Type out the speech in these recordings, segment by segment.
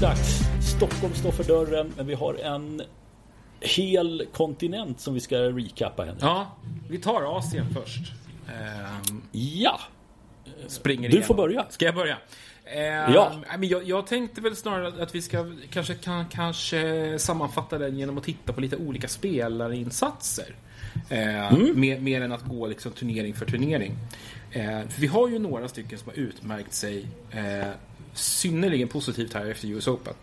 Det dags. Stockholm står för dörren, men vi har en hel kontinent som vi ska recappa. Henrik. Ja, vi tar Asien först. Ehm, Ja, springer Du igenom. får börja. Ska jag börja? Ehm, Ja. men jag, jag tänkte väl snarare att vi ska kanske, kan, kanske sammanfatta den genom att titta på lite olika spelarinsatser. Ehm, Mm. mer, mer än att gå liksom turnering för turnering. Ehm, för vi har ju några stycken som har utmärkt sig eh, synnerligen positivt här efter US Open.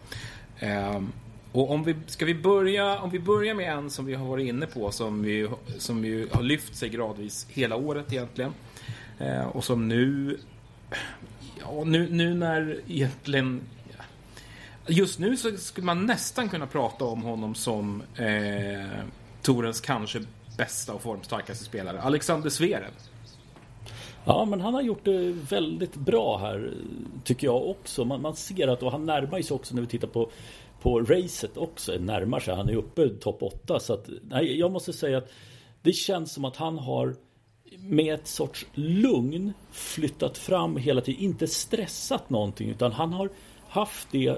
Ehm, och om vi, ska vi börja, om vi börjar med en som vi har varit inne på som, vi, som ju har lyft sig gradvis hela året egentligen. Eh, och som nu, ja nu, nu när egentligen Just nu så skulle man nästan kunna prata om honom som eh, Torens kanske bästa och formstarkaste spelare. Alexander Zverev. Ja, men han har gjort det väldigt bra här, tycker jag också. Man, man ser att, och han närmar sig också när vi tittar på, på racet också, närmar sig. Han är uppe topp 8. Så att, nej, jag måste säga att det känns som att han har med ett sorts lugn flyttat fram hela tiden. Inte stressat någonting, utan han har haft det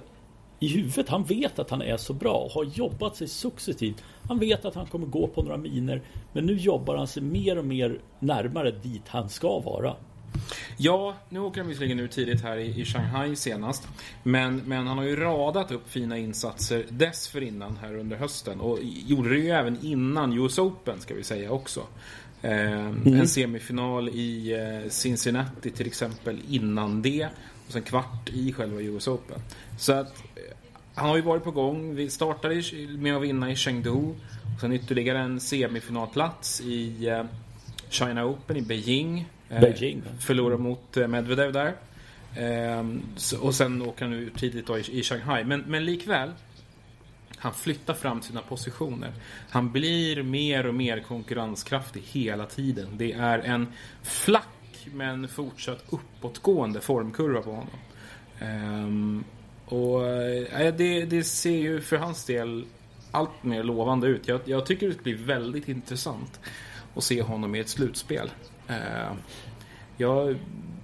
i huvudet. Han vet att han är så bra och har jobbat sig successivt. Han vet att han kommer gå på några miner. Men nu jobbar han sig mer och mer närmare dit han ska vara. Ja, nu åker han visserligen ut tidigt här i, i Shanghai senast. Men, men han har ju radat upp fina insatser dessförinnan här under hösten. Och gjorde det ju även innan US Open ska vi säga också. Eh, En semifinal i eh, Cincinnati till exempel innan det. Och sen kvart i själva US Open. Så att eh, han har ju varit på gång. Vi startade med att vinna i Chengdu. Och sen ytterligare en semifinalplats i eh, China Open i Beijing. Eh, Beijing. Förlorar mot Medvedev där. Ehm, och sen åker han ut tidigt då i, i Shanghai. Men, men likväl. Han flyttar fram sina positioner. Han blir mer och mer konkurrenskraftig hela tiden. Det är en flack men fortsatt uppåtgående formkurva på honom. Um, och eh, det, det ser ju för hans del allt mer lovande ut. Jag, jag tycker det blir väldigt intressant att se honom i ett slutspel. Uh, jag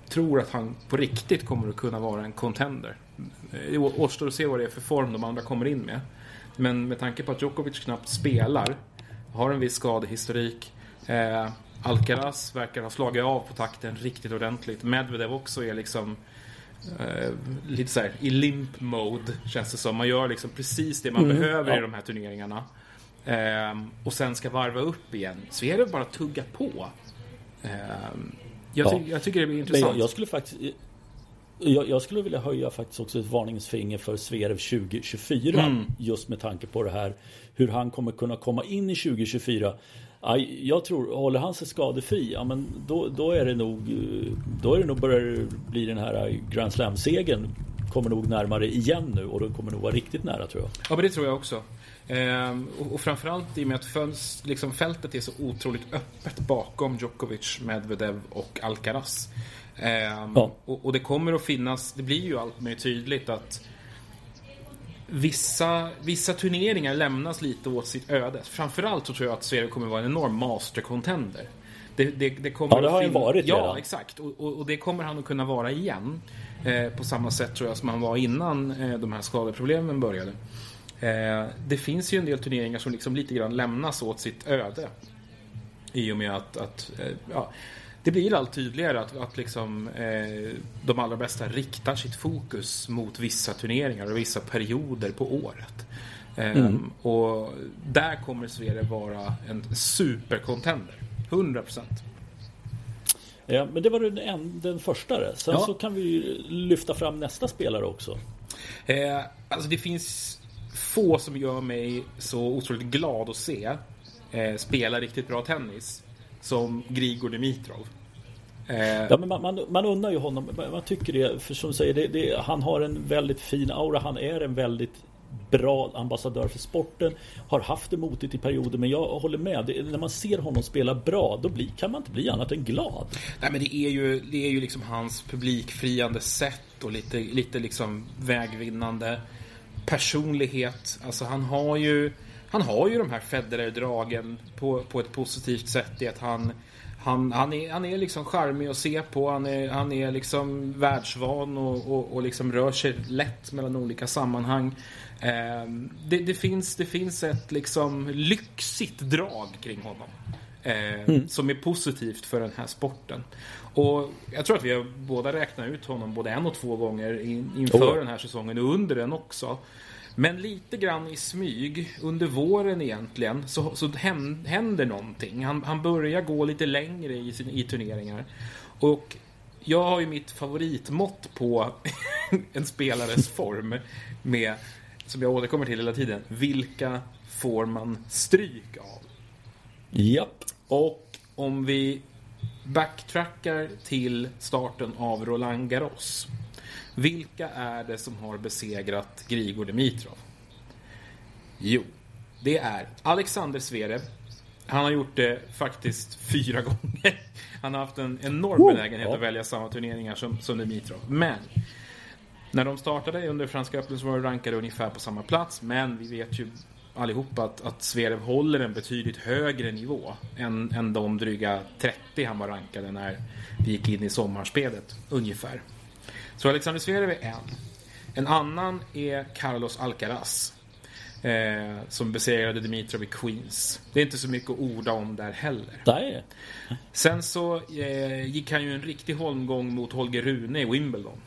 tror att han på riktigt kommer att kunna vara en contender. Det återstår att se vad det är för form de andra kommer in med. Men med tanke på att Djokovic knappt spelar, har en viss skadehistorik. Eh, Alcaraz verkar ha slagit av på takten riktigt ordentligt. Medvedev också är liksom eh, lite så här i limp mode känns det som. Man gör liksom precis det man behöver ja. i de här turneringarna. Eh, och sen ska varva upp igen. Så är det bara tugga på. Eh, jag, ty- Ja. jag tycker det blir intressant. jag, jag skulle faktiskt jag, jag skulle vilja höja faktiskt också ett varningsfinger för Zverev 2024 Mm. Just med tanke på det här Hur han kommer kunna komma in i 2024 Aj, Jag tror, håller han sig skadefri Ja men då, då är det nog Då är det nog börjar bli den här Grand Slam-segern Kommer nog närmare igen nu och den kommer nog vara riktigt nära tror jag Ja, men det tror jag också. Ehm, och, och framförallt i och med att föns, liksom fältet är så otroligt öppet bakom Djokovic, Medvedev och Alcaraz. Ehm, Ja. och, och det kommer att finnas, det blir ju allt mer tydligt att Vissa, vissa turneringar lämnas lite åt sitt öde. Framförallt så tror jag att Sverige kommer att vara en enorm master-contender. Det, det, det kommer Ja, det har han varit Ja, redan. exakt. Och, och, och det kommer han att kunna vara igen. Eh, på samma sätt tror jag som han var innan eh, de här skadeproblemen började. Eh, det finns ju en del turneringar som liksom lite grann lämnas åt sitt öde. I och med att, att eh, ja, det blir allt tydligare att, att liksom, eh, de allra bästa riktar sitt fokus mot vissa turneringar och vissa perioder på året. Eh, Och där kommer Sverige vara en supercontender. 100 procent. ja, Men det var den, en, den första det. Sen Ja. så kan vi lyfta fram nästa spelare också Eh, alltså det finns få som gör mig så otroligt glad att se eh, spela riktigt bra tennis som Grigor Dimitrov. Eh, Ja, men man, man, man undrar ju honom, man man tycker det, för som du säger, det, det, han har en väldigt fin aura, han är en väldigt bra ambassadör för sporten, har haft det motigt i perioder, men jag håller med, det, när man ser honom spela bra, då blir, kan man inte bli annat än glad. Nej men det är ju, det är ju liksom hans publikfriande sätt och lite, lite liksom vägvinnande personlighet. Alltså han har ju, han har ju de här Federer-dragen på, på ett positivt sätt i att han han, han, är, han är liksom charmig att se på. Han är, han är liksom världsvan och, och, och liksom rör sig lätt mellan olika sammanhang. Eh, det, det, finns, det finns ett liksom lyxigt drag kring honom. Eh, mm. Som är positivt för den här sporten. Och jag tror att vi har båda räknat ut honom både en och två gånger in, inför oh. den här säsongen och under den också. Men lite grann i smyg under våren egentligen så, så händer någonting. Han, han börjar gå lite längre i, sin, i turneringar. Och jag har ju mitt favoritmått på en spelares form med, som jag återkommer till hela tiden, vilka får man stryk av? Japp. Och om vi backtrackar till starten av Roland Garros vilka är det som har besegrat Grigor Dimitrov? Jo, det är Alexander Zverev. Han har gjort det faktiskt fyra gånger. Han har haft en enorm benägenhet att välja samma turneringar som, som Dimitrov. Men när de startade under Franska öppet så var de rankade ungefär på samma plats. Men vi vet ju allihopa att, att Zverev håller en betydligt högre nivå än, än de dryga 30 han var rankade när vi gick in i sommarspelet ungefär. Så Alexander Zverev är en. En annan är Carlos Alcaraz. Eh, som besegrade Dimitrov i Queens. Det är inte så mycket att orda om där heller. Nej. Sen så eh, gick han ju en riktig holmgång mot Holger Rune i Wimbledon.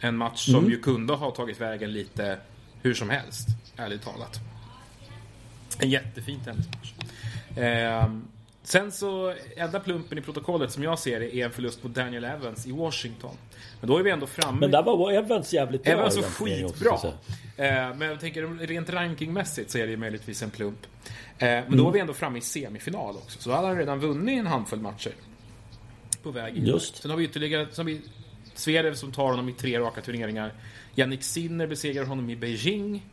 En match som mm. ju kunde ha tagit vägen lite hur som helst, ärligt talat. En jättefin tennismatch. Eh, Sen så, enda plumpen i protokollet som jag ser det är en förlust mot Daniel Evans i Washington. Men då är vi ändå framme. Men där var Evans jävligt bra. Evans var skitbra. Eh, men jag tänker rent rankingmässigt så är det ju möjligtvis en plump. Eh, men mm. då är vi ändå framme i semifinal också. Så då hade han redan vunnit en handfull matcher. På väg in. Just. Sen har vi ytterligare, har vi Zverev som tar honom i tre raka turneringar. Jannik Sinner besegrar honom i Beijing.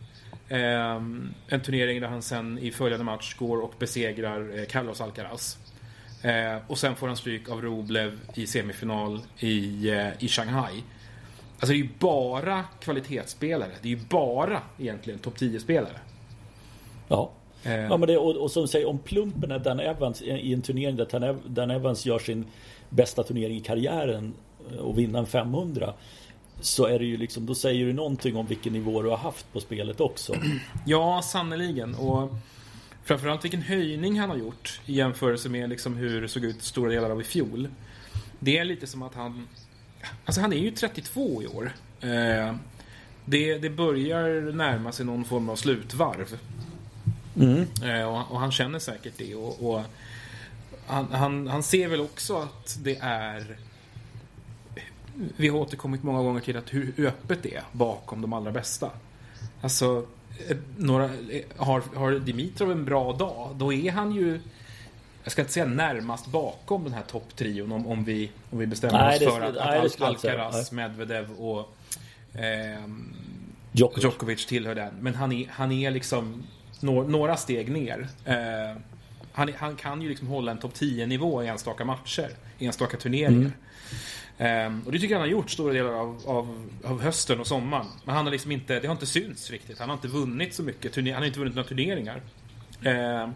Um, en turnering där han sen i följande match går och besegrar eh, Carlos Alcaraz. Uh, och sen får han stryk av Roblev i semifinal i, uh, i Shanghai. Alltså det är ju bara kvalitetsspelare. Det är ju bara egentligen topp 10-spelare. Ja. Uh. ja men det, och, och som säger om plumpen är Dan Evans i en turnering där Dan Evans gör sin bästa turnering i karriären och vinner en 500 så är det ju liksom, då säger du någonting om vilken nivå du har haft på spelet också. Ja, sannerligen. Och framförallt vilken höjning han har gjort i jämförelse med liksom hur det såg ut stora delar av i fjol. Det är lite som att han... Alltså han är ju 32 i år. Eh, det, det börjar närma sig någon form av slutvarv. Mm. Eh, och, och, han känner säkert det. Och, och han, han, han ser väl också att det är vi har återkommit många gånger till att hur öppet det är bakom de allra bästa. Alltså, eh, några, eh, har, har Dimitrov en bra dag, då är han ju jag ska inte säga närmast bakom den här topptrion om, om, vi, om vi bestämmer nej, oss för att, nej, att Alcaraz, Medvedev och eh, Djokovic. Djokovic tillhör den. Men han är, han är liksom några, några steg ner. Eh, han, han, kan ju liksom hålla en topp 10-nivå i enstaka matcher, enstaka turneringar. Mm. Um, och det tycker jag han har gjort stora delar av, av, av, hösten och sommaren. Men han har liksom inte, det har inte synts riktigt. Han har inte vunnit så mycket. han har inte vunnit några turneringar. Uh,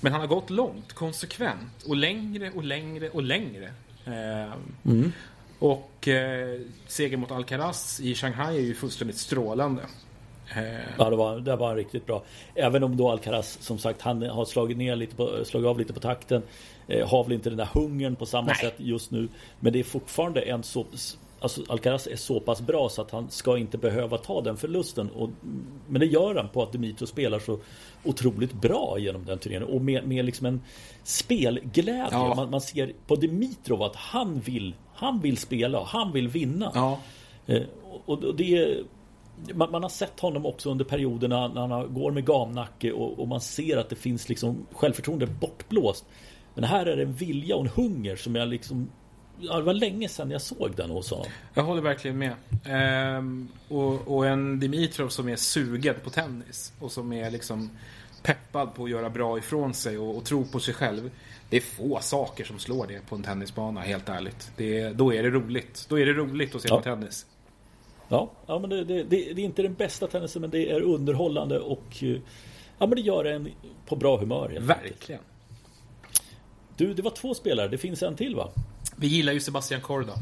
men han har gått långt, konsekvent och längre och längre och längre. Uh, mm. Och uh, seger mot Alcaraz i Shanghai är ju fullständigt strålande. Ja, det var, det var riktigt bra. Även om då Alcaraz som sagt han har slagit, ner lite på, slagit av lite på takten. Eh, har väl inte den där hungern på samma Nej. sätt just nu. Men det är fortfarande en så Alltså Alcaraz är så pass bra så att han ska inte behöva ta den förlusten. Och, men det gör han på att Dimitro spelar så otroligt bra genom den turneringen. Och med, med liksom en spelglädje. Ja. Man, man, ser på Dimitrov att han vill, han vill spela, han vill vinna. Ja. Eh, och, och det man, man, har sett honom också under perioderna när han går med gamnacke och, och man ser att det finns liksom självförtroende bortblåst. Men här är det en vilja och en hunger som jag liksom Ja, det var länge sedan jag såg den hos honom. Jag håller verkligen med. Ehm, och, och, en Dimitrov som är sugen på tennis och som är liksom peppad på att göra bra ifrån sig och, och tro på sig själv. Det är få saker som slår det på en tennisbana, helt ärligt. Det, då är det roligt. Då är det roligt att se ja. på tennis. Ja, ja men det, det, det, är inte den bästa tennisen men det är underhållande och ja, men det gör en på bra humör. Verkligen. Du, det var två spelare. Det finns en till va? Vi gillar ju Sebastian Korda.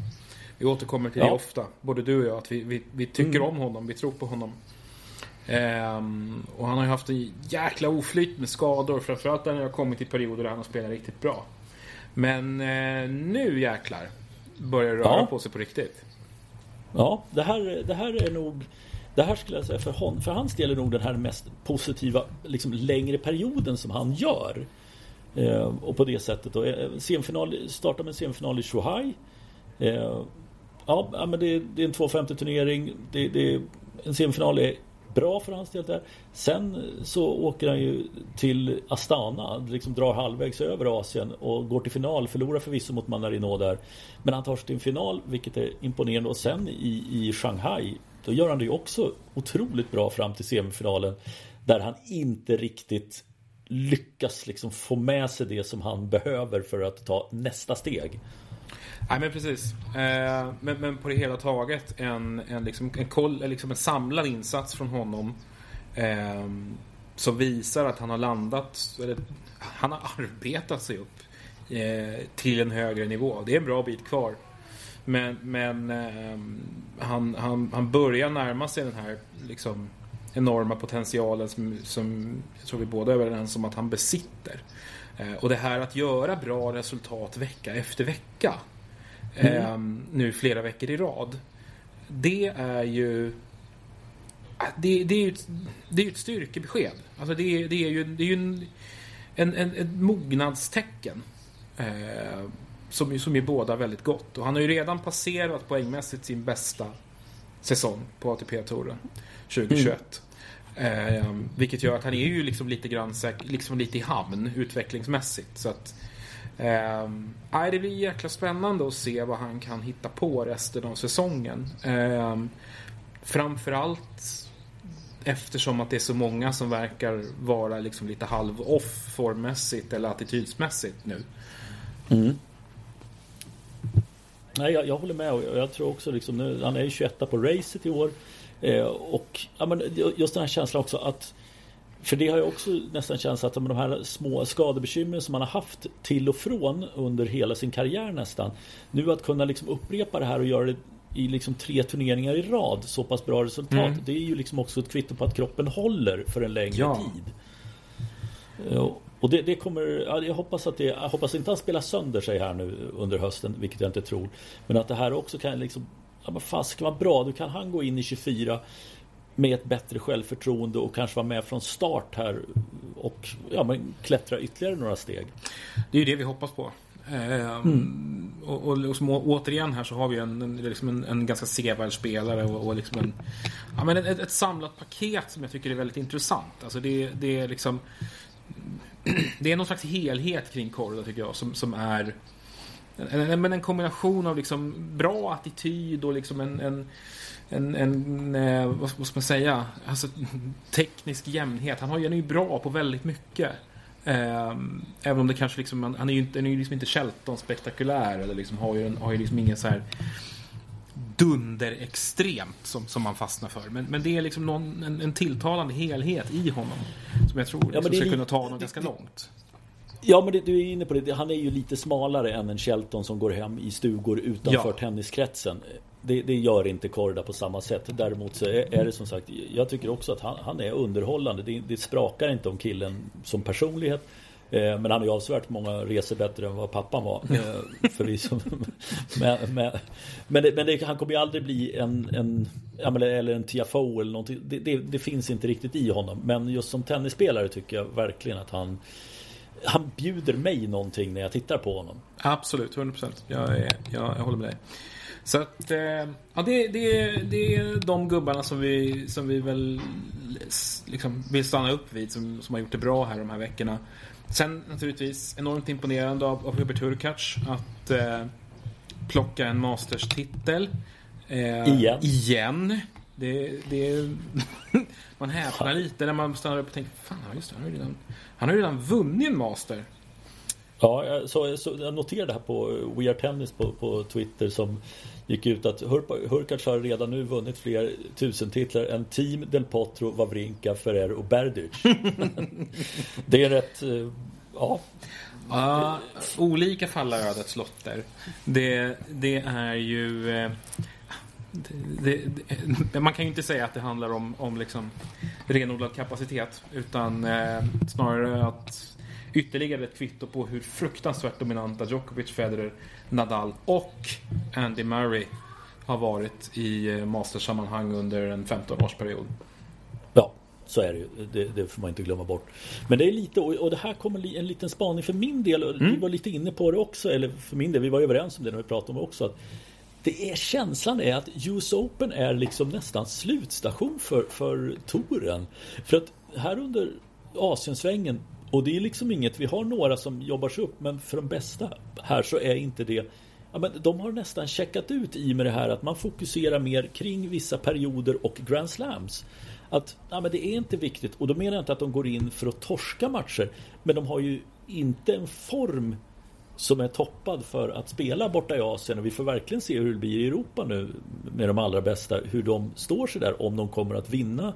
Vi återkommer till det ofta, både du och jag. Att vi, vi, vi tycker mm. om honom, vi tror på honom. Ehm, och han har ju haft en jäkla oflyt med skador. Framförallt när det har kommit i perioder där han har spelat riktigt bra. Men eh, nu jäklar börjar det röra ja. på sig på riktigt. Ja, det här, det här är nog det här skulle jag säga för, hon, för hans del är nog den här mest positiva liksom, längre perioden som han gör. Eh, och på det sättet då. Eh, semifinal, startar med semifinal i Shuhai. Eh, ja, men det, det är en 250 turnering. Det, det, en semifinal är bra för hans del där. Sen så åker han ju till Astana, liksom drar halvvägs över Asien och går till final. Förlorar förvisso mot Manarino där. Men han tar sig till en final, vilket är imponerande. Och sen i, i Shanghai, då gör han det ju också otroligt bra fram till semifinalen. Där han inte riktigt lyckas liksom få med sig det som han behöver för att ta nästa steg. Nej men precis. Eh, men, men, på det hela taget en, en, liksom, en, koll, liksom en samlad insats från honom. Eh, som visar att han har landat, eller han har arbetat sig upp eh, till en högre nivå. Det är en bra bit kvar. Men, men eh, han, han, han börjar närma sig den här liksom, enorma potentialen som, som jag tror vi båda är överens om att han besitter. Eh, och det här att göra bra resultat vecka efter vecka. Mm. Eh, nu flera veckor i rad. Det är ju det, det, är ju ett, det är ett styrkebesked. Alltså det, det är ju, det är ju en, en, en, ett mognadstecken. Eh, som, som är båda väldigt gott. Och han har ju redan passerat poängmässigt sin bästa säsong på ATP-touren 2021. Mm. Eh, ehm, vilket gör att han är ju liksom lite grann liksom lite i hamn utvecklingsmässigt. Så att, eh, det blir jäkla spännande att se vad han kan hitta på resten av säsongen. Eh, framförallt eftersom att det är så många som verkar vara liksom lite halv off formmässigt eller attitydsmässigt nu. Mm. Nej, jag, jag, håller med och jag tror också liksom nu, han är ju 21 på racet i år. Eh, och ja, men just den här känslan också att för det har jag också nästan känt att de här små skadebekymren som man har haft till och från under hela sin karriär nästan. Nu att kunna liksom upprepa det här och göra det i liksom tre turneringar i rad så pass bra resultat. Mm. Det är ju liksom också ett kvitto på att kroppen håller för en längre ja. tid. Eh, och det, det kommer, jag hoppas att det, jag hoppas inte han spelar sönder sig här nu under hösten, vilket jag inte tror. Men att det här också kan liksom, ja men fan ska vara bra, då kan han gå in i 24 med ett bättre självförtroende och kanske vara med från start här och ja, men klättra ytterligare några steg. Det är ju det vi hoppas på. mm. Och, och liksom, återigen här så har vi en, en, liksom en, en ganska sevärd spelare och, och liksom en, ja, men ett, ett, samlat paket som jag tycker är väldigt intressant. Alltså det, det är liksom det är någon slags helhet kring Korda tycker jag som, som är en, en, en kombination av liksom bra attityd och liksom en, en, en, en eh, vad, ska man säga, alltså teknisk jämnhet. Han, har, han är ju bra på väldigt mycket. Eh, även om det kanske liksom, han är ju inte, han är ju liksom inte Shelton spektakulär eller liksom har ju, har ju liksom ingen så här dunderextremt som, som man fastnar för. Men, men det är liksom någon, en, en tilltalande helhet i honom. Som jag tror ja, liksom ska kunna ta honom det, ganska det, långt. Ja men det, du är inne på det. Han är ju lite smalare än en Shelton som går hem i stugor utanför ja. tenniskretsen. Det, det, gör inte Korda på samma sätt. Däremot så är, är det som sagt, jag tycker också att han, han är underhållande. Det, det sprakar inte om killen som personlighet. Eh, men han har ju avsevärt många resor bättre än vad pappan var. Eh, förvisso. men, men, men, det, men det, han kommer ju aldrig bli en, en eller en TFO eller någonting. Det, det, det, finns inte riktigt i honom. Men just som tennisspelare tycker jag verkligen att han han bjuder mig någonting när jag tittar på honom. Absolut, 100%. Jag, jag, jag håller med dig. Så att, eh, ja, det, det, det är de gubbarna som vi, som vi väl liksom vill stanna upp vid som, som har gjort det bra här de här veckorna. Sen naturligtvis enormt imponerande av, av Hubert Hurkacz att eh, plocka en Masters-titel. Eh, igen. Igen. Det, det, man häpnar lite när man stannar upp och tänker Fan, just det, han har ju redan, han har redan vunnit en Master. Ja, så, så, jag noterade här på We Are Tennis på, på Twitter som gick ut att Hurkacz har redan nu vunnit fler tusentitlar än Team Del Potro, Wawrinka, Ferrer och Berdych. det är rätt... Eh, ja. Uh, olika fallödets lotter. Det, det är ju... Det, det, man kan ju inte säga att det handlar om, om liksom renodlad kapacitet utan eh, snarare att ytterligare ett kvitto på hur fruktansvärt dominanta Djokovic, Federer, Nadal och Andy Murray har varit i eh, mastersammanhang under en 15-årsperiod. Ja, så är det ju. Det, det, får man inte glömma bort. Men det är lite, och det här kommer en liten spaning för min del. Mm. Vi var lite inne på det också, eller för min del, vi var överens om det när vi pratade om det också. Att det är känslan är att US Open är liksom nästan slutstation för, för touren. För att här under Asiensvängen och det är liksom inget, vi har några som jobbar sig upp men för de bästa här så är inte det Ja, men de har nästan checkat ut i med det här att man fokuserar mer kring vissa perioder och Grand Slams. Att ja, men det är inte viktigt och då menar jag inte att de går in för att torska matcher. Men de har ju inte en form som är toppad för att spela borta i Asien och vi får verkligen se hur det blir i Europa nu med de allra bästa. Hur de står sig där om de kommer att vinna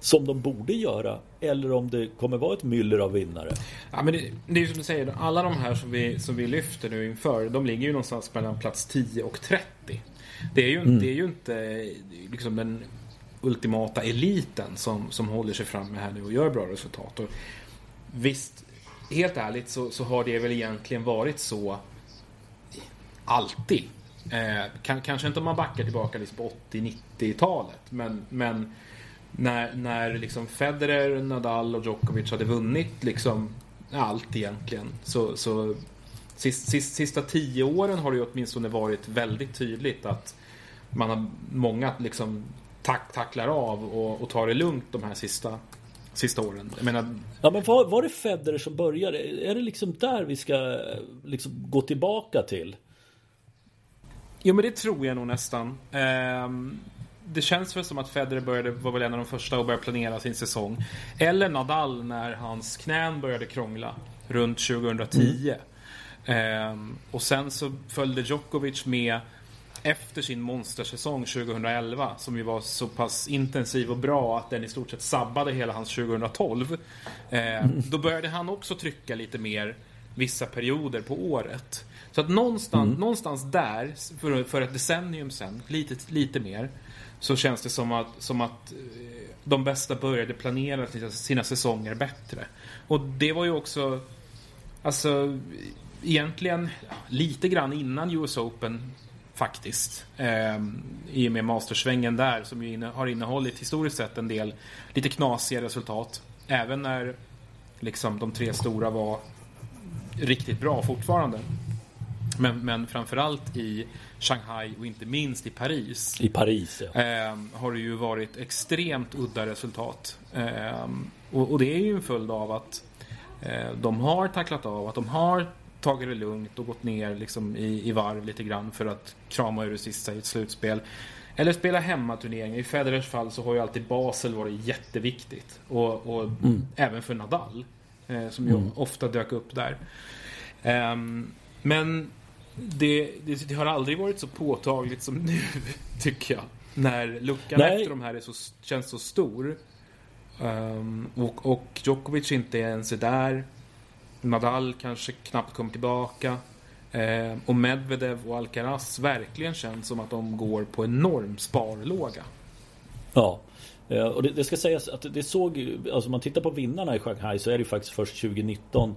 som de borde göra eller om det kommer vara ett myller av vinnare. Ja, men det, det är ju som du säger, alla de här som vi, som vi lyfter nu inför, de ligger ju någonstans mellan plats 10 och 30. Det är ju, mm. det är ju inte liksom den ultimata eliten som, som håller sig framme här nu och gör bra resultat. Och visst, helt ärligt så, så har det väl egentligen varit så alltid. Eh, kan, kanske inte om man backar tillbaka liksom på 80-90-talet, men, men när, när liksom Federer, Nadal och Djokovic hade vunnit liksom allt egentligen. Så, så sist, sist, sista tio åren har det ju åtminstone varit väldigt tydligt att man har många liksom tack, tacklar av och, och tar det lugnt de här sista sista åren. Jag menar... Ja men var, var det Federer som började? Är det liksom där vi ska liksom gå tillbaka till? Jo men det tror jag nog nästan. Ehm, det känns väl som att Federer började, var väl en av de första att börja planera sin säsong. Eller Nadal när hans knän började krångla runt 2010. Mm. Ehm, och sen så följde Djokovic med efter sin monstersäsong 2011 som ju var så pass intensiv och bra att den i stort sett sabbade hela hans 2012. Eh, mm. Då började han också trycka lite mer vissa perioder på året. Så att någonstans, mm. någonstans där, för, för ett decennium sen, lite, lite mer, så känns det som att, som att eh, de bästa började planera sina säsonger bättre. Och det var ju också, alltså egentligen lite grann innan US Open faktiskt. Eh, I och med mastersvängen där som ju inne, har innehållit historiskt sett en del lite knasiga resultat. Även när liksom de tre stora var riktigt bra fortfarande. Men, men framförallt i Shanghai och inte minst i Paris. I Paris, ja. eh, har det ju varit extremt udda resultat. Eh, och, och, det är ju en följd av att eh, de har tacklat av, att de har tagit det lugnt och gått ner liksom i, i varv lite grann för att krama ur det sista i ett slutspel. Eller spela hemmaturneringar. I Federers fall så har ju alltid Basel varit jätteviktigt. Och, och mm. även för Nadal. Eh, som ju mm. ofta dök upp där. Um, men det, det, det, har aldrig varit så påtagligt som nu, tycker jag. När luckan Nej. efter de här är så, känns så stor. Um, och, och Djokovic inte ens är där. Nadal kanske knappt kommer tillbaka. Eh, och Medvedev och Alcaraz verkligen känns som att de går på enorm sparlåga. Ja. Eh, och det, det, ska sägas att det såg Alltså om man tittar på vinnarna i Shanghai så är det faktiskt först 2019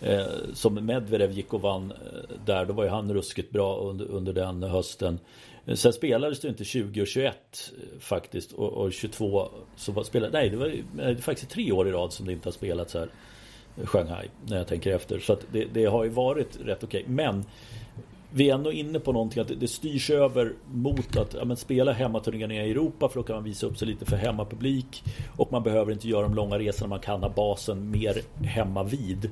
eh, Som Medvedev gick och vann eh, där. Då var ju han ruskigt bra under, under den hösten. Eh, sen spelades det inte 20 och 21 eh, faktiskt. Och, och 22 så var, spelade, Nej det var det faktiskt tre år i rad som det inte har spelats här. Shanghai när jag tänker efter. Så det, det har ju varit rätt okej. Okay. Men vi är ändå inne på någonting att det styrs över mot att ja, men spela hemmaturneringar i Europa för då kan man visa upp sig lite för hemmapublik. Och man behöver inte göra de långa resorna, man kan ha basen mer hemma vid.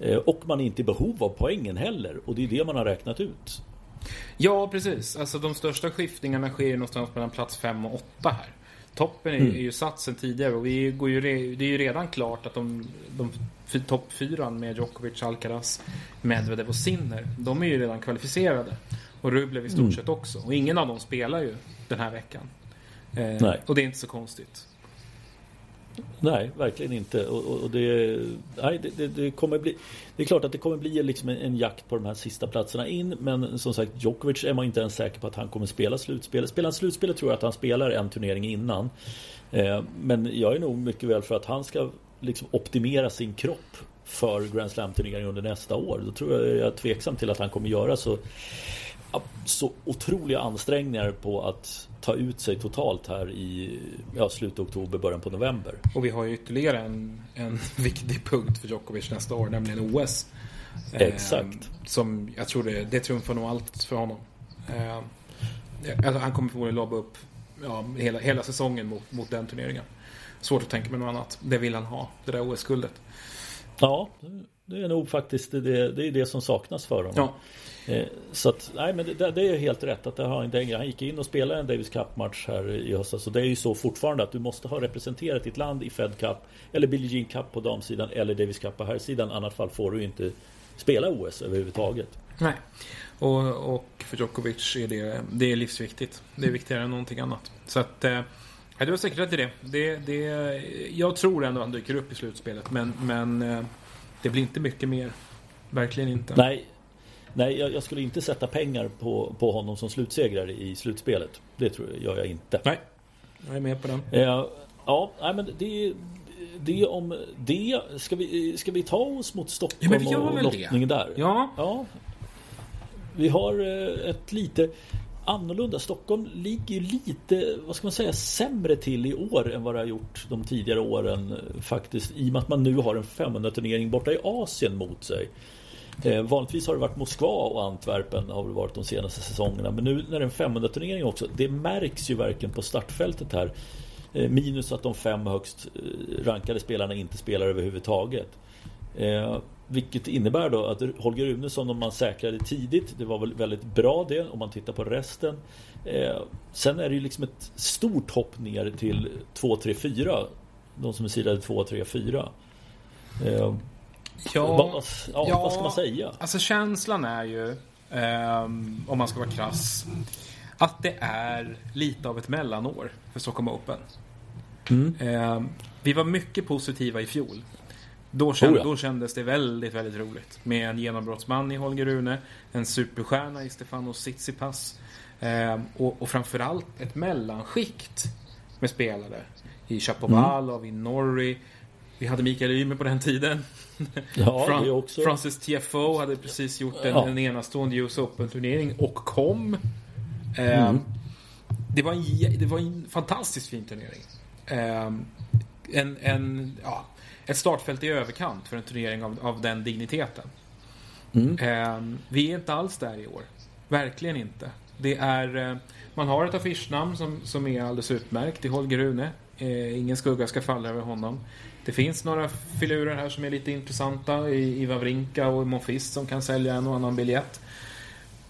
Eh, och man är inte i behov av poängen heller och det är det man har räknat ut. Ja precis, alltså de största skiftningarna sker någonstans mellan plats 5 och 8 här. Toppen är, mm. är ju satt sen tidigare och vi går ju det är ju redan klart att de, de toppfyran med Djokovic, Alcaraz, Medvedev och Sinner, de är ju redan kvalificerade. Och Rublev i stort mm. sett också. Och ingen av dem spelar ju den här veckan. Eh, och det är inte så konstigt. Nej, verkligen inte. Och, och, det, nej, det, det, kommer bli Det är klart att det kommer bli liksom en, en, jakt på de här sista platserna in Men som sagt Djokovic är man inte ens säker på att han kommer spela slutspelet Spelar han slutspelet tror jag att han spelar en turnering innan eh, Men jag är nog mycket väl för att han ska liksom optimera sin kropp för Grand Slam-turneringen under nästa år. Då tror jag jag är tveksam till att han kommer göra så så otroliga ansträngningar på att ta ut sig totalt här i ja, slutet av oktober, början på november. Och vi har ju ytterligare en, en viktig punkt för Djokovic nästa år, nämligen OS. Exakt. Eh, som jag tror det, det trumfar nog allt för honom. Eh, alltså han kommer förmodligen lobba upp ja, hela, hela säsongen mot, mot den turneringen. Svårt att tänka mig något annat. Det vill han ha, det där OS-guldet. Ja, det är nog faktiskt det, det, är det som saknas för honom. Ja. Eh, så att, nej men det, det, är helt rätt att det har inte Han gick in och spelade en Davis Cup-match här i höstas. Så det är ju så fortfarande att du måste ha representerat ditt land i Fed Cup eller Billie Jean Cup på damsidan eller Davis Cup på herrsidan. I annat fall får du inte spela OS överhuvudtaget. Nej. Och, och för Djokovic är det, det är livsviktigt. Det är viktigare än någonting annat. Så att eh, du har säkert rätt i det. det, det jag tror ändå att han dyker upp i slutspelet. Men, men eh, det blir inte mycket mer. Verkligen inte. Nej, Nej, jag, jag, skulle inte sätta pengar på, på honom som slutsegrare i slutspelet. Det tror jag, gör jag inte. Nej, jag är med på den. Eh, ja, nej, men det, det om det. Ska vi, ska vi ta oss mot Stockholm ja, och lottningen där? Ja. ja. Vi har eh, ett lite annorlunda. Stockholm ligger lite, vad ska man säga, sämre till i år än vad det har gjort de tidigare åren faktiskt. I och med att man nu har en 500 turnering borta i Asien mot sig. Eh, vanligtvis har det varit Moskva och Antwerpen har det varit de senaste säsongerna. Men nu när det är en 500 turnering också. Det märks ju verkligen på startfältet här. Eh, minus att de fem högst eh, rankade spelarna inte spelar överhuvudtaget. Eh, vilket innebär då att Holger Runesson om man säkrade tidigt Det var väl väldigt bra det om man tittar på resten eh, Sen är det ju liksom ett stort hopp ner till 2, 3, 4 De som är sidade 2, 3, 4 eh, Ja, vad, ja, ja, vad ska man säga? Alltså känslan är ju, um, om man ska vara krass, att det är lite av ett mellanår för Stockholm Open. Mm. Um, vi var mycket positiva i fjol. Då, känd, oh då kändes det väldigt, väldigt roligt. Med en genombrottsman i Holger Rune, en superstjärna i Stefanos Tsitsipas um, och, och framförallt ett mellanskikt med spelare. I Chapovalov, mm. i Norrie, vi hade Mikael Ymer på den tiden. Ja, Fran också. Francis TFO hade precis gjort en, ja. en enastående US Open-turnering och kom. Eh, mm. det, var en, det var en fantastiskt fin turnering. Eh, en, en, ja, ett startfält i överkant för en turnering av, av den digniteten. Mm. Eh, vi är inte alls där i år. Verkligen inte. Det är, eh, man har ett affischnamn som, som är alldeles utmärkt i Holger Rune. Eh, ingen skugga ska falla över honom. Det finns några filurer här som är lite intressanta i, i Wawrinka och Monfils som kan sälja en och annan biljett.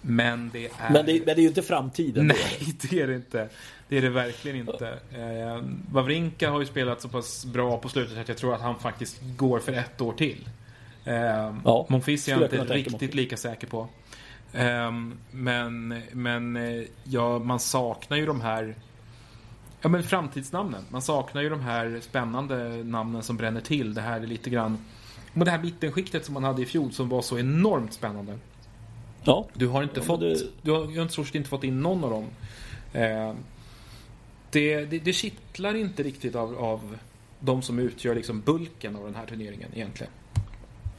Men det är... Men det, men det är ju inte framtiden. Nej, det är det inte. Det är det verkligen inte. Eh, Wawrinka har ju spelat så pass bra på slutet att jag tror att han faktiskt går för ett år till. Eh, ja, Monfils är jag inte riktigt lika säker på. Eh, men men eh, ja, man saknar ju de här Ja men framtidsnamnen. Man saknar ju de här spännande namnen som bränner till. Det här är lite grann... Men det här mittenskiktet som man hade i fjol som var så enormt spännande. Ja. Du har inte ja, fått... Det... Du har, jag har inte fått in någon av dem. Eh, det, det, det kittlar inte riktigt av, av de som utgör liksom bulken av den här turneringen egentligen.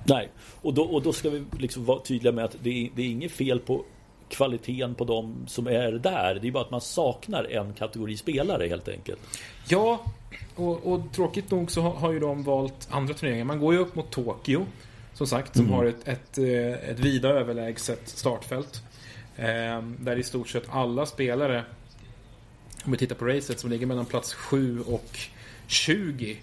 Nej, och då, och då ska vi liksom vara tydliga med att det är, det är inget fel på kvaliteten på de som är där. Det är bara att man saknar en kategori spelare helt enkelt. Ja, och, och tråkigt nog så har, ju de valt andra turneringar. Man går ju upp mot Tokyo. Som sagt, som mm. har ett, ett, eh, ett vida överlägset startfält. Eh, där i stort sett alla spelare, om vi tittar på racet, som ligger mellan plats 7 och 20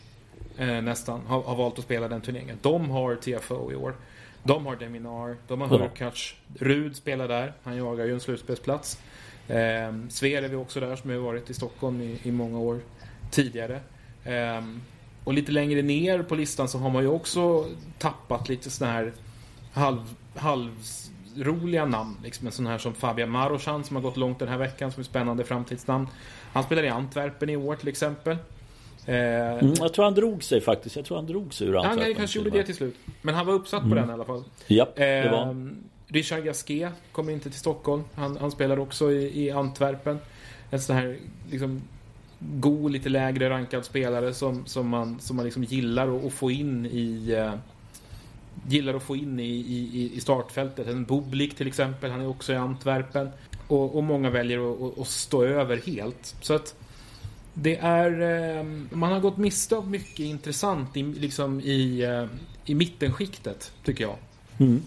eh, nästan, har, har, valt att spela den turneringen. De har TFO i år. De har Deminar, de har Hurkacz. Rud spelar där. Han jagar ju en slutspelsplats. Eh, Zverev är också där som har varit i Stockholm i, i många år tidigare. Eh, och lite längre ner på listan så har man ju också tappat lite sådana här halv, halvroliga namn. Liksom en sån här som Fabian Marochan som har gått långt den här veckan som är spännande framtidsnamn. Han spelar i Antwerpen i år till exempel. Mm, jag tror han drog sig faktiskt. Jag tror han drog sig ur Antwerpen. Han kanske gjorde det till slut. Men han var uppsatt mm. på den i alla fall. Ja, det var eh, Richard Gasquet kommer inte till Stockholm. Han, han spelar också i, i Antwerpen. En sån här liksom, god, lite lägre rankad spelare som, som man, som man liksom gillar att, få in i uh, gillar att få in i, i, i startfältet. En Bublik till exempel, han är också i Antwerpen. Och, och många väljer att, att, stå över helt. Så att det är... Uh, man har gått miste om mycket intressant i, liksom i, uh, i mittenskiktet, tycker jag. Mm.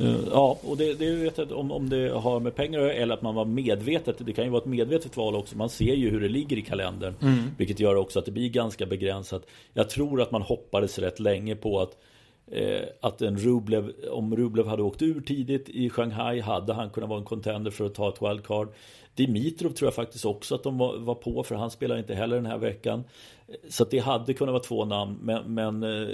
Uh, ja, och det, det vet jag om, om det har med pengar eller att man var medvetet. Det kan ju vara ett medvetet val också. Man ser ju hur det ligger i kalendern. Mm. Vilket gör också att det blir ganska begränsat. Jag tror att man hoppades rätt länge på att eh, att en Rublev, om Rublev hade åkt ur tidigt i Shanghai hade han kunnat vara en contender för att ta ett wildcard. Dimitrov tror jag faktiskt också att de var, var på för han spelar inte heller den här veckan. Så det hade kunnat vara två namn men, men eh,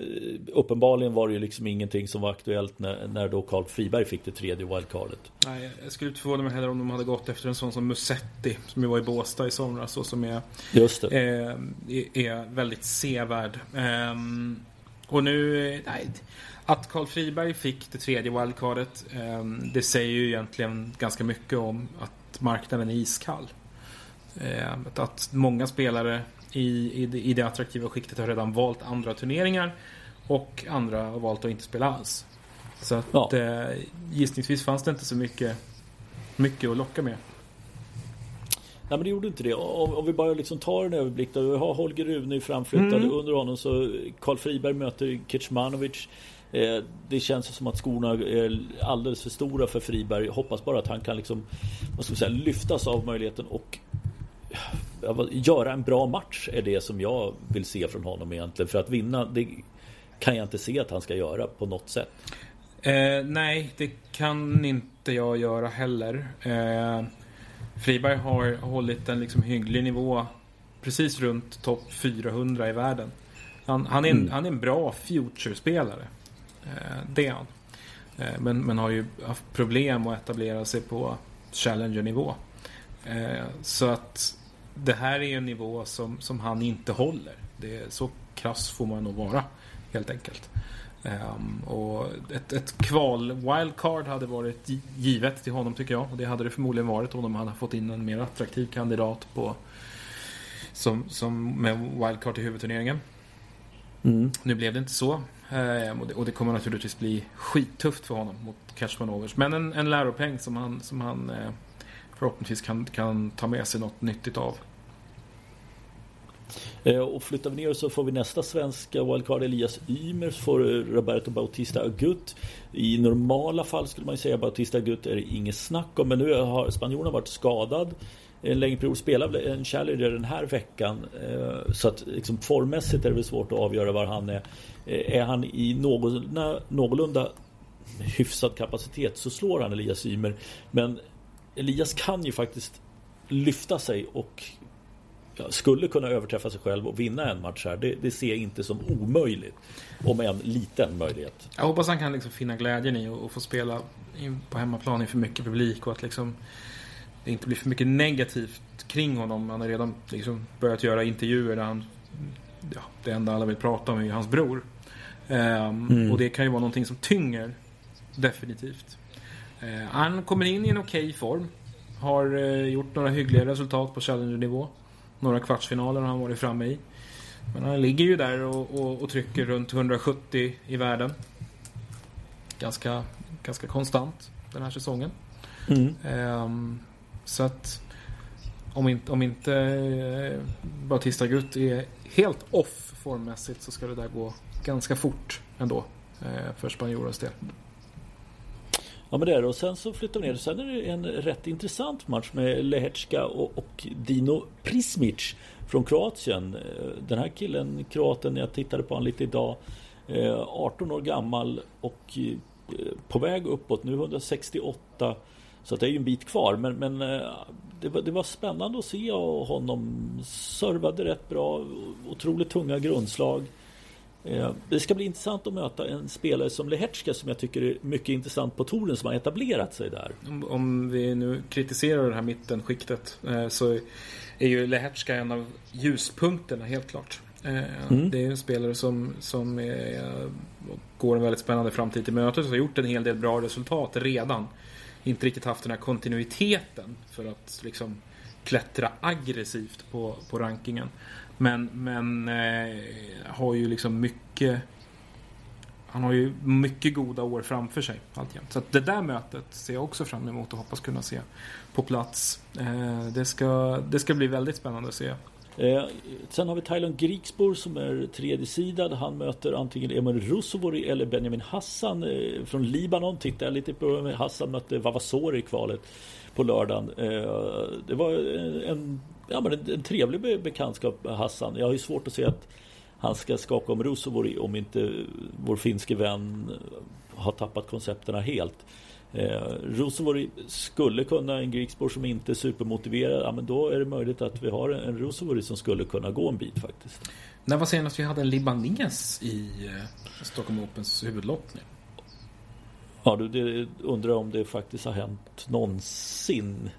uppenbarligen var det ju liksom ingenting som var aktuellt när, när då Carl Friberg fick det tredje wildcardet. Nej, jag skulle inte förvåna mig heller om de hade gått efter en sån som Musetti som ju var i Båstad i somras och som är, Just det. Eh, är väldigt sevärd. Eh, och nu, nej, att Carl Friberg fick det tredje wildcardet eh, det säger ju egentligen ganska mycket om att marknaden är iskall. Eh, att många spelare i, i, det, i det attraktiva skiktet har redan valt andra turneringar och andra har valt att inte spela alls. Så att ja. eh, gissningsvis fanns det inte så mycket, mycket att locka med. Nej men det gjorde inte det. Om, om vi bara liksom tar en överblick då. Vi har Holger Rune framflyttad. Mm. Under honom så Karl Friberg möter Kecmanovic. Eh, det känns som att skorna är alldeles för stora för Friberg. Hoppas bara att han kan liksom, vad ska säga, lyftas av möjligheten och göra en bra match är det som jag vill se från honom egentligen. För att vinna, det kan jag inte se att han ska göra på något sätt. Eh, nej, det kan inte jag göra heller. Eh, Friberg har hållit en liksom hygglig nivå precis runt topp 400 i världen. Han, han, är, en, mm. han är en bra future-spelare. Eh, det är han. Eh, men, men har ju haft problem att etablera sig på Challenger-nivå. Eh, så att det här är en nivå som, som han inte håller. Det är, så krass får man nog vara helt enkelt. Um, och ett, ett kval wildcard hade varit givet till honom tycker jag. Och det hade det förmodligen varit om de hade fått in en mer attraktiv kandidat på som, som med wildcard i huvudturneringen. Mm. Nu blev det inte så. Um, och, det, och, det, kommer naturligtvis bli skittufft för honom mot Cashmanovers. Men en, en läropeng som han, som han uh, förhoppningsvis kan, kan ta med sig något nyttigt av. Eh, och flyttar vi ner så får vi nästa svenska wildcard Elias Ymer så får eh, Roberto Bautista Agut. I normala fall skulle man ju säga Bautista Agut är det inget snack om men nu har spanjorerna varit skadad en längre period. Spelar en Challenger den här veckan. Eh, så att liksom formmässigt är det väl svårt att avgöra var han är. Är han i någorlunda, någorlunda hyfsad kapacitet så slår han Elias Ymer. Men Elias kan ju faktiskt lyfta sig och skulle kunna överträffa sig själv och vinna en match här. Det, det ser jag inte som omöjligt. Om en liten möjlighet. Jag hoppas han kan liksom finna glädjen i att få spela på hemmaplan inför mycket publik och att liksom det inte blir för mycket negativt kring honom. Han har redan liksom börjat göra intervjuer där han ja, det enda alla vill prata om är hans bror. Um, mm. Och det kan ju vara någonting som tynger definitivt. Uh, han kommer in i en okej okay form. Har uh, gjort några hyggliga resultat på Challenger-nivå. Några kvartsfinaler har han varit framme i. Men han ligger ju där och, och, och trycker runt 170 i världen. Ganska, ganska konstant den här säsongen. Mm. Um, så att om inte, om inte uh, Bautista Gutt är helt off formmässigt så ska det där gå ganska fort ändå uh, för spanjorens del. Ja men det är det. Och sen så flyttar vi ner. Sen är det en rätt intressant match med Lehecka och, och Dino Prismic från Kroatien. Eh, den här killen, kroaten, jag tittade på honom lite idag. Eh, 18 år gammal och eh, på väg uppåt. Nu 168. Så det är ju en bit kvar. Men, men det, var, det var spännande att se honom. Servade rätt bra. Otroligt tunga grundslag. Eh, det ska bli intressant att möta en spelare som Lehetska som jag tycker är mycket intressant på touren som har etablerat sig där. Om, om vi nu kritiserar det här mittenskiktet eh, så är ju Lehetska en av ljuspunkterna helt klart. Eh, mm. Det är en spelare som, som är, går en väldigt spännande framtid till mötes och har gjort en hel del bra resultat redan. Inte riktigt haft den här kontinuiteten för att liksom klättra aggressivt på, på rankingen. Men, men eh, har ju liksom mycket han har ju mycket goda år framför sig alltjämt. Så det där mötet ser jag också fram emot och hoppas kunna se på plats. Eh, det, ska, det ska bli väldigt spännande att se. Eh, sen har vi Thailand Griksbor som är tredje sidan. Han möter antingen Emil Rusovori eller Benjamin Hassan eh, från Libanon. Tittar jag lite på. Hassan mötte Vavasori i kvalet på lördagen. Eh, det var en, ja, men en, en trevlig bekantskap Hassan. Jag har ju svårt att se att han ska skaka om Rusovori om inte vår finske vän har tappat koncepterna helt. Eh, Rosovori skulle kunna, en Griksborg som inte är supermotiverad, ja, men då är det möjligt att vi har en Rosovori som skulle kunna gå en bit faktiskt. När var senast vi hade en libanes i eh, Stockholm Opens huvudlottning? Ja, du det undrar om det faktiskt har hänt någonsin.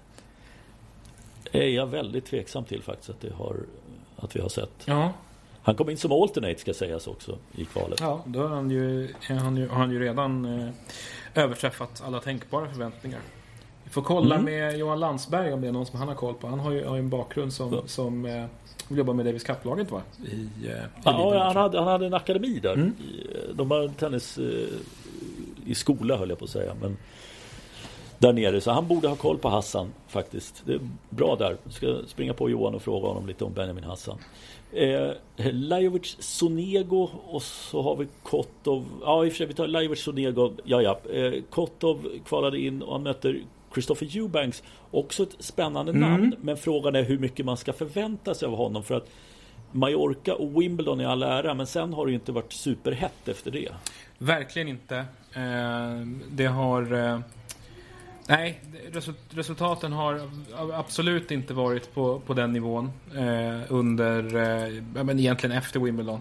Är jag väldigt tveksam till faktiskt att, det har, att vi har sett. Ja, han kom in som alternate ska sägas också i kvalet. Ja, då har han ju, han ju, han ju redan eh, överträffat alla tänkbara förväntningar. Vi får kolla mm. med Johan Landsberg om det är någon som han har koll på. Han har ju, har ju en bakgrund som, ja. som eh, jobbar med Davis Cup-laget va? I, eh, ja, han hade, han hade en akademi där. Mm. De har tennis eh, i skola höll jag på att säga. Men där nere. Så han borde ha koll på Hassan faktiskt. Det är bra där. Jag ska springa på Johan och fråga honom lite om Benjamin Hassan. Eh, Lajovic Sonego och så har vi Kotov. Ja i och för sig vi tar Lajovic Sonego. Ja ja. Eh, Kotov kvalade in och han möter Christopher Eubanks. Också ett spännande mm. namn. Men frågan är hur mycket man ska förvänta sig av honom. För att Mallorca och Wimbledon är all ära. Men sen har det inte varit superhett efter det. Verkligen inte. Eh, det har... Eh Nej, resultaten har absolut inte varit på, på den nivån eh, under, eh, men egentligen efter Wimbledon.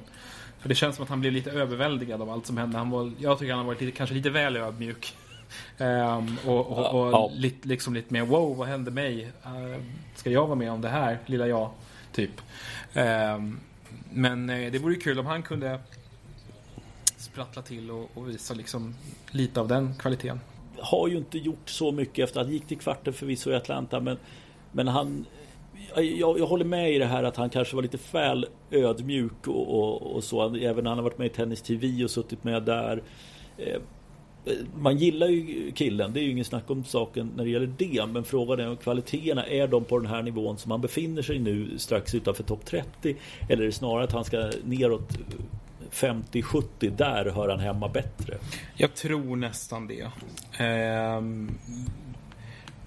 För det känns som att han blev lite överväldigad av allt som hände. Han var, jag tycker han har varit lite, kanske lite väl ödmjuk. Um, och och, och ja. lite, liksom lite mer wow, vad hände mig? Uh, ska jag vara med om det här, lilla jag? Typ. Um, men uh, det vore kul om han kunde sprattla till och, och visa liksom lite av den kvaliteten har ju inte gjort så mycket efter att han gick till kvarten förvisso i Atlanta men, men han jag, jag, håller med i det här att han kanske var lite väl ödmjuk och, och, och, så. Även när han har varit med i Tennis TV och suttit med där. Eh, man gillar ju killen, det är ju ingen snack om saken när det gäller det. Men frågan är om kvaliteterna, är de på den här nivån som han befinner sig nu strax utanför topp 30? Eller är det snarare att han ska neråt 50-70, där hör han hemma bättre. Jag tror nästan det. Eh,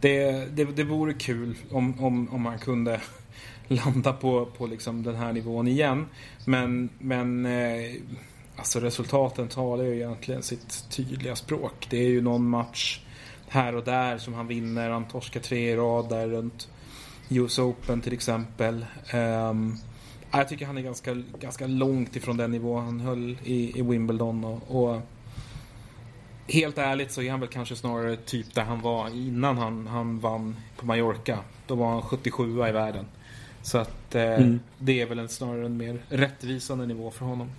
det, det, det vore kul om, om, om man kunde landa på, på liksom den här nivån igen. Men, men eh, alltså resultaten talar ju egentligen sitt tydliga språk. Det är ju någon match här och där som han vinner. Han torskar tre i rad där runt US Open till exempel. Um, jag tycker han är ganska, ganska långt ifrån den nivå han höll i, i Wimbledon. Och, och, helt ärligt så är han väl kanske snarare typ där han var innan han, han vann på Mallorca. Då var han 77 i världen. Så att eh, mm. det är väl en, snarare en mer rättvisande nivå för honom.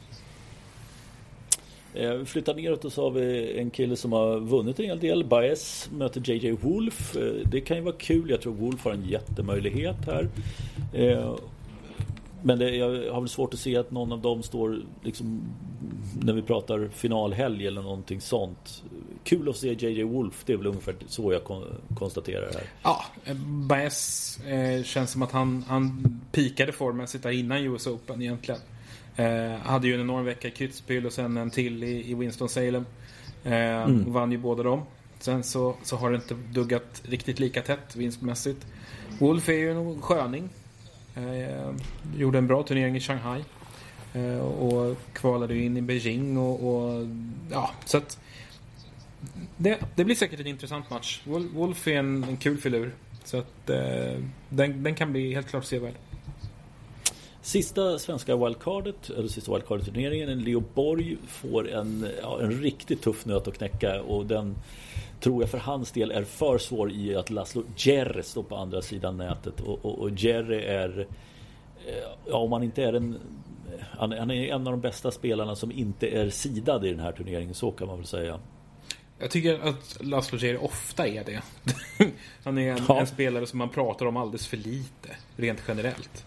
Eh, vi flyttar neråt och så har vi en kille som har vunnit en hel del. Baez möter JJ Wolf. Eh, det kan ju vara kul. Jag tror Wolf har en jättemöjlighet här. Eh, men det, jag har väl svårt att se att någon av dem står liksom när vi pratar finalhelg eller någonting sånt. Kul att se JJ Wolf, det är väl ungefär så jag kon konstaterar här. Ja, Baez eh, känns som att han, han pikade formen där innan US Open egentligen. Eh, hade ju en enorm vecka i Kitzbühel och sen en till i, i Winston-Salem. Eh, mm. Vann ju båda dem. Sen så, så har det inte duggat riktigt lika tätt vinstmässigt. Wolf är ju en sköning. Eh, gjorde en bra turnering i Shanghai. Eh, och kvalade in i Beijing och, och ja, så att det, det, blir säkert en intressant match. Wolf är en, en kul filur. Så att eh, den, den, kan bli helt klart sevärd. Sista svenska wildcardet, eller sista wildcardet-turneringen, Leo Borg får en, ja, en riktigt tuff nöt att knäcka och den tror jag för hans del är för svår i att Laszlo Jerry står på andra sidan nätet och, och, och Jerry är eh, Ja om han inte är en han, han är en av de bästa spelarna som inte är sidad i den här turneringen, så kan man väl säga. Jag tycker att Laszlo Jerry ofta är det. han är en, ja. en, spelare som man pratar om alldeles för lite, rent generellt.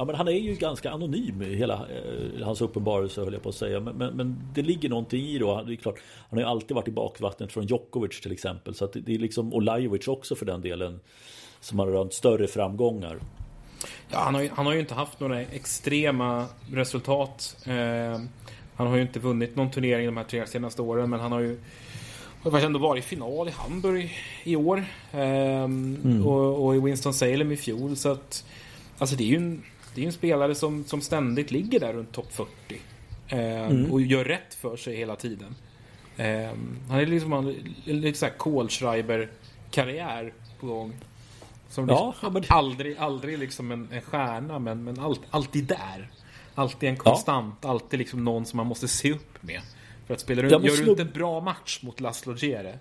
Ja, men han är ju ganska anonym i hela eh, hans uppenbarelse höll jag på att säga. Men, men, men, det ligger någonting i då. Det är klart, han har ju alltid varit i bakvattnet från Djokovic till exempel. Så det, det är liksom, och Lajovic också för den delen. Som har rönt större framgångar. Ja, han, har ju, han har ju inte haft några extrema resultat. Eh, han har ju inte vunnit någon turnering de här tre senaste åren, men han har ju har faktiskt ändå varit i final i Hamburg i år. Eh, mm. och, och, i Winston-Salem i fjol. Så att, alltså det är ju en, det är en spelare som, som ständigt ligger där runt topp 40. Eh, mm. Och gör rätt för sig hela tiden. Eh, han är liksom en såhär Kohlschreiber-karriär på gång. Som liksom ja, men... aldrig, aldrig liksom en, en stjärna men, men all, alltid där. Alltid en konstant, ja. alltid liksom någon som man måste se upp med. För att spelar du, ja, gör du inte en bra match mot Laszlo Gere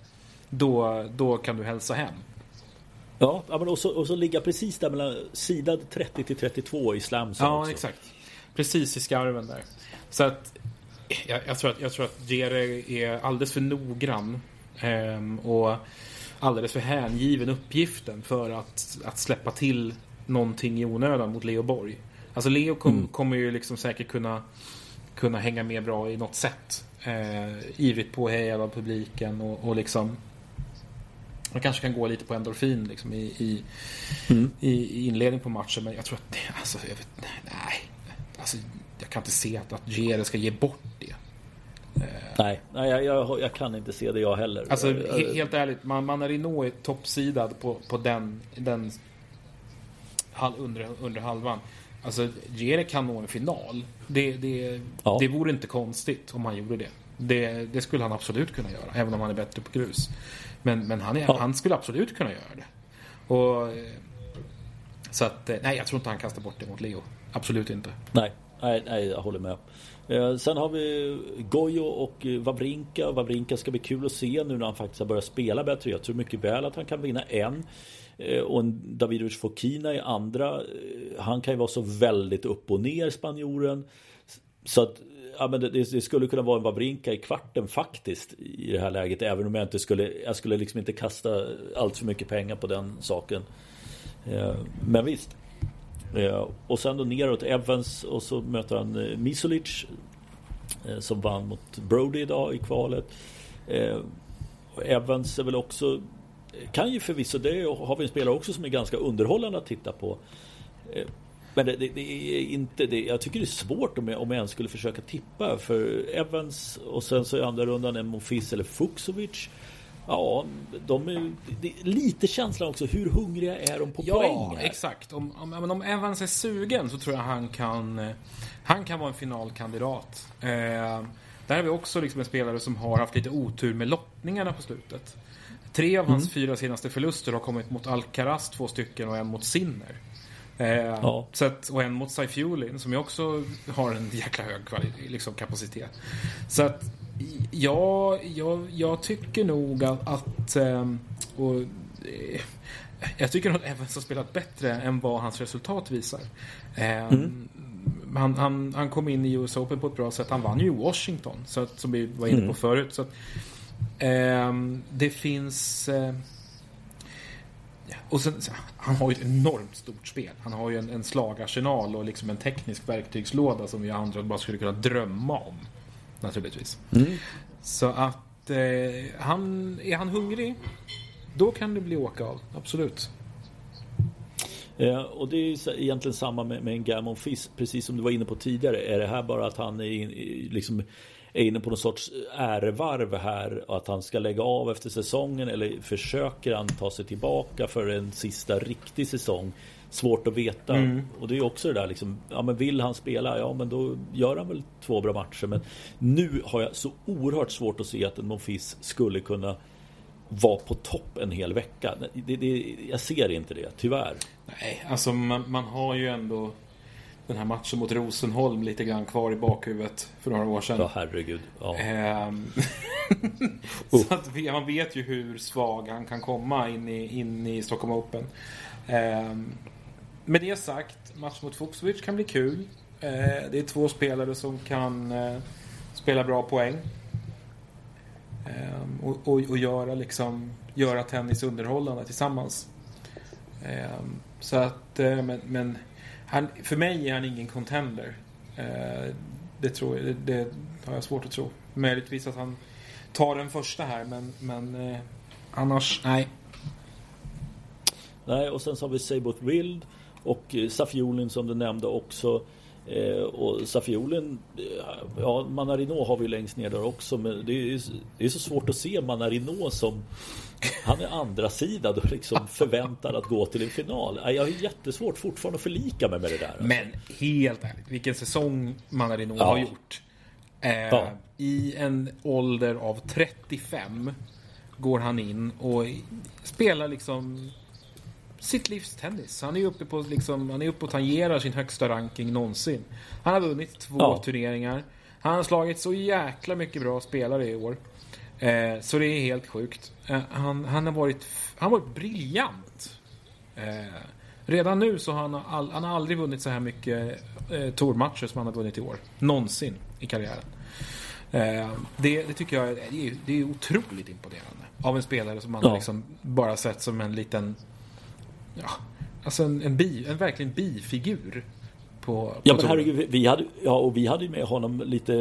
då, då kan du hälsa hem. Ja, men och så, och så ligga precis där mellan sidad 30 till 32 i slamsen Ja, också. exakt. Precis i skarven där. Så att jag, jag, tror att, jag tror att Gere är alldeles för noggrann. Ehm, och alldeles för hängiven uppgiften för att, att släppa till någonting i onödan mot Leo Borg. Alltså Leo kom, mm. kommer ju liksom säkert kunna, kunna hänga med bra i något sätt. Eh, ivrigt påhejad av publiken och, och liksom man kanske kan gå lite på endorfin liksom, i, i, mm. i, i inledning på matchen. Men jag tror att alltså, jag vet, nej. Alltså, jag kan inte se att, att Gere ska ge bort det. Nej, nej jag, jag, jag, kan inte se det jag heller. Alltså he, helt ärligt, man, man är toppsidad på, på den, den under, under halvan. Alltså Jere kan nå en final. Det, det, ja. det vore inte konstigt om han gjorde det. det. Det skulle han absolut kunna göra, även om han är bättre på grus. Men, men han, är, ja. han skulle absolut kunna göra det. Och, så att, nej, jag tror inte han kastar bort det mot Leo. Absolut inte. Nej, nej, nej jag håller med. Eh, sen har vi Gojo och Wawrinka. Wawrinka ska bli kul att se nu när han faktiskt har börjat spela bättre. Jag tror mycket väl att han kan vinna en. Eh, och en Davidovich Fokina i andra. Eh, han kan ju vara så väldigt upp och ner spanjoren. Så att ja, men det, det, skulle kunna vara en Wawrinka i kvarten faktiskt i det här läget. Även om jag inte skulle, jag skulle liksom inte kasta allt för mycket pengar på den saken. Eh, men visst. Eh, och sen då neråt Evans och så möter han eh, Misolic eh, som vann mot Brody idag i kvalet. Eh, Evans är väl också kan ju förvisso, det har vi en spelare också som är ganska underhållande att titta på. Eh, men det, det, det är inte det. Jag tycker det är svårt om jag, om jag ens skulle försöka tippa. För Evans och sen så i andra rundan en Monfils eller Fuxovic. Ja, de är, det är lite känslan också. Hur hungriga är de på ja, poäng? Ja, exakt. Om, om, om Evans är sugen så tror jag han kan eh, Han kan vara en finalkandidat. Eh, där har vi också liksom en spelare som har haft lite otur med lottningarna på slutet. Tre av hans mm. fyra senaste förluster har kommit mot Alcaraz, två stycken, och en mot Sinner. Eh, ja. så att, och en mot Saifiulin som ju också har en jäkla hög liksom, kapacitet. Så att Ja, jag, jag tycker nog att... att ehm, och, eh, jag tycker att Evans har spelat bättre än vad hans resultat visar. Ehm, mm. Han, han, han, kom in i US Open på ett bra sätt. Han vann ju Washington, så att, som vi var inne på mm. förut. Så att, eh, det finns... Eh, och sen, han har ju ett enormt stort spel. Han har ju en, en slagarsenal och liksom en teknisk verktygslåda som vi andra bara skulle kunna drömma om naturligtvis. Mm. Så att eh, han, är han hungrig, då kan det bli åka av. Absolut. Eh, och det är egentligen samma med, med en Gammon Fisk, precis som du var inne på tidigare. Är det här bara att han är, in, liksom, är inne på någon sorts ärevarv här att han ska lägga av efter säsongen eller försöker han ta sig tillbaka för en sista riktig säsong? svårt att veta. Mm. Och det är också det där liksom, ja men vill han spela, ja men då gör han väl två bra matcher. Men nu har jag så oerhört svårt att se att en Monfils skulle kunna vara på topp en hel vecka. Det, det, jag ser inte det, tyvärr. Nej, alltså man, man, har ju ändå den här matchen mot Rosenholm lite grann kvar i bakhuvudet för några år sedan. Ja, herregud. Ja. Ehm, Oh. så att man vet ju hur svag han kan komma in i, in i Stockholm Open. Eh, med det sagt, match mot Fuxovic kan bli kul. Eh, det är två spelare som kan eh, spela bra poäng. Ehm, och, och, och, göra, liksom, göra tennis underhållande tillsammans. Ehm, så att, eh, men, men han, för mig är han ingen contender. Eh, det, tror jag, det, det, har jag svårt att tro. Möjligtvis att han tar den första här men, men eh, annars, nej. Nej, och sen så har vi Sabot Wild och Safiolin som du nämnde också. Eh, och Safiolin, ja Manarino har vi längst ner där också men det är, det är så svårt att se Manarino som han är andra sidan och liksom förväntad att gå till en final. Jag har jättesvårt fortfarande att förlika mig med det där. Men helt ärligt, vilken säsong Manarino ja. har gjort. Eh, ja. I en ålder av 35 går han in och spelar liksom sitt livs tennis. Han är uppe på liksom, han är uppe och tangerar sin högsta ranking någonsin. Han har vunnit två ja. turneringar. Han har slagit så jäkla mycket bra spelare i år. Eh, så det är helt sjukt. Eh, han, han, har varit, han har varit briljant. Eh, redan nu så har han, all, han har aldrig vunnit så här mycket eh, tormatcher som han har vunnit i år. Någonsin i karriären. Eh, det, det, tycker jag det är, det är otroligt imponerande. Av en spelare som man ja. liksom bara sett som en liten ja, alltså en, en, bi, en verkligen bifigur. På, ja men herregud, vi hade, ja, och vi hade med honom lite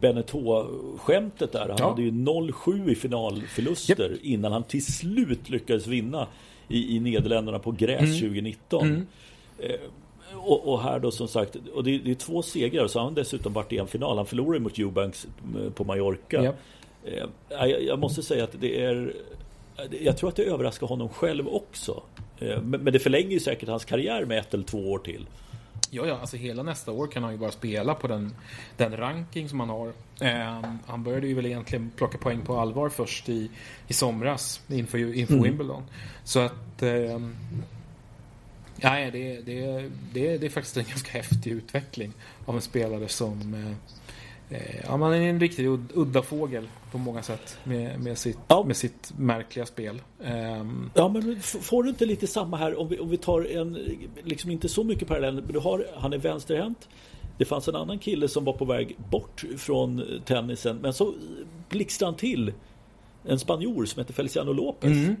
Beneteau-skämtet där. Han ja. hade ju 0-7 i finalförluster yep. innan han till slut lyckades vinna i, i Nederländerna på gräs mm. 2019. Mm. Eh, och, och, här då som sagt, och det, det, är två segrar så har han dessutom varit i en final. Han förlorade mot Eubanks eh, på Mallorca. Yep. Eh, jag, jag måste säga att det är jag tror att det överraskar honom själv också. Eh, men det förlänger ju säkert hans karriär med ett eller två år till. Ja, ja, alltså hela nästa år kan han ju bara spela på den, den ranking som han har. Eh, han började ju väl egentligen plocka poäng på allvar först i, i somras inför, inför mm. Wimbledon. Så att... Eh, nej, det, det, det, det är faktiskt en ganska häftig utveckling av en spelare som eh, Eh, ja, man är en riktig udda fågel på många sätt med, med, sitt, ja. med sitt märkliga spel. Um... Ja, men får du inte lite samma här om vi, om vi tar en, liksom inte så mycket parallell, men du har, han är vänsterhänt. Det fanns en annan kille som var på väg bort från tennisen, men så blixtrade han till en spanjor som heter Feliciano Lopez. Mm.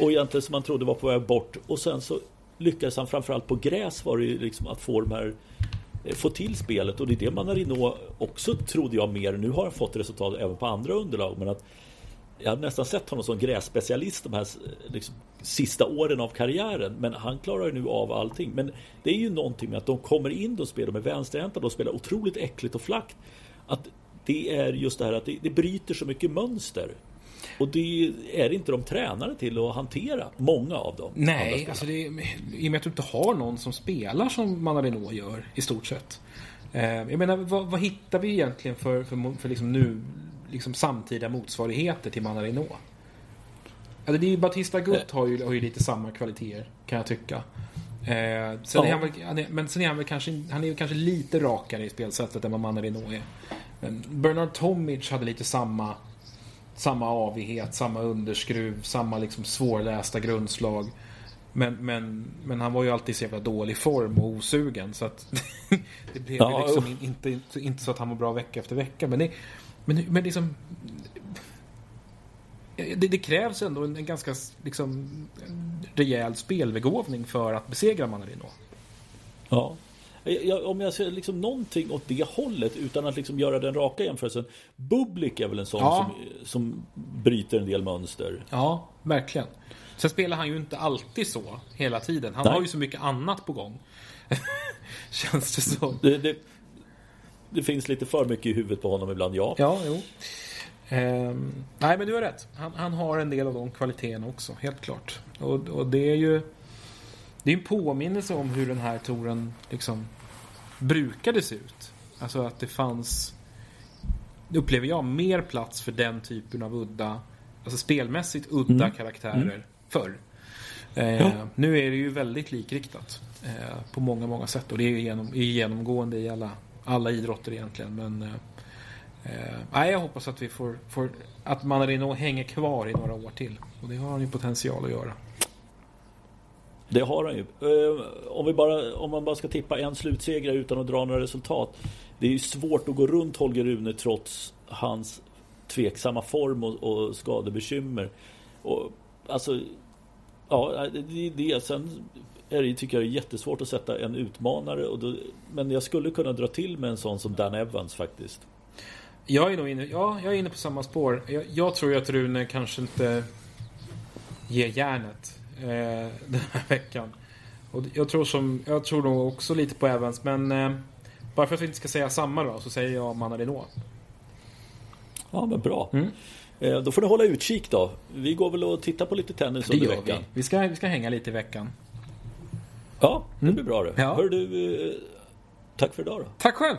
Och egentligen som man trodde var på väg bort. Och sen så lyckades han framförallt på gräs var det liksom att få de här Eh, få till spelet och det är det Manarino också trodde jag mer. Nu har han fått resultat även på andra underlag men att jag har nästan sett honom som grässpecialist de här liksom, sista åren av karriären. Men han klarar ju nu av allting. Men det är ju någonting med att de kommer in och spelar med vänsterhänta. De spelar otroligt äckligt och flackt. Att det är just det här att det, det bryter så mycket mönster. Och det är inte de tränare till att hantera, många av dem. Nej, alltså det, i och med att du inte har någon som spelar som Manarino gör i stort sett. Eh, jag menar, vad, vad, hittar vi egentligen för, för, för liksom nu liksom samtida motsvarigheter till Manarino? Alltså det är Batista Gutt har ju, har ju lite samma kvaliteter, kan jag tycka. Eh, sen ja. är väl, men sen är han väl kanske, han är kanske lite rakare i spelsättet än vad Manarino är. Men Bernard Tomic hade lite samma samma avighet, samma underskruv, samma liksom svårlästa grundslag. Men, men, men han var ju alltid i så jävla dålig form och osugen. Så att det blev ja, liksom inte, inte, inte så att han var bra vecka efter vecka. Men, det, men, men liksom... Det, det krävs ändå en, en ganska liksom, rejäl spelbegåvning för att besegra Manarino. Ja. Jag, om jag ser liksom någonting åt det hållet utan att liksom göra den raka jämförelsen. Bublik är väl en sån ja. som, som bryter en del mönster. Ja, verkligen. Sen spelar han ju inte alltid så hela tiden. Han Nej. har ju så mycket annat på gång. Känns det som. Det, det, det, finns lite för mycket i huvudet på honom ibland, ja. Ja, jo. Ehm, nej, men du har rätt. Han, han, har en del av de kvaliteterna också, helt klart. Och, och det är ju det är en påminnelse om hur den här touren liksom brukade se ut. Alltså att det fanns, upplever jag, mer plats för den typen av udda, alltså spelmässigt udda mm. karaktärer mm. förr. Eh, ja. Nu är det ju väldigt likriktat eh, på många, många sätt och det är, genom, genomgående i alla, alla idrotter egentligen. Men, Eh, nej, jag hoppas att vi får, får att Manarino hänger kvar i några år till. Och det har han ju potential att göra. Det har han ju. Eh, om, vi bara, om man bara ska tippa en slutsegra utan att dra några resultat. Det är ju svårt att gå runt Holger Rune trots hans tveksamma form och, och skadebekymmer. Och, alltså, ja, det är det. Sen är det, tycker jag det är jättesvårt att sätta en utmanare. Och då, men jag skulle kunna dra till med en sån som Dan Evans faktiskt. Jag är nog inne, ja, jag är inne på samma spår. Jag, jag tror ju att Rune kanske inte ger järnet eh, den här veckan. Och jag tror, som, jag tror nog också lite på Evans, men eh, bara för att vi inte ska säga samma då, så säger jag Manna Renault. Ja, men bra. Mm. Eh, då får ni hålla utkik då. Vi går väl och tittar på lite tennis Det under gör veckan. vi. Vi ska, vi ska hänga lite i veckan. Ja, det blir bra det. Ja. Hör du, eh, tack för idag då. Tack själv!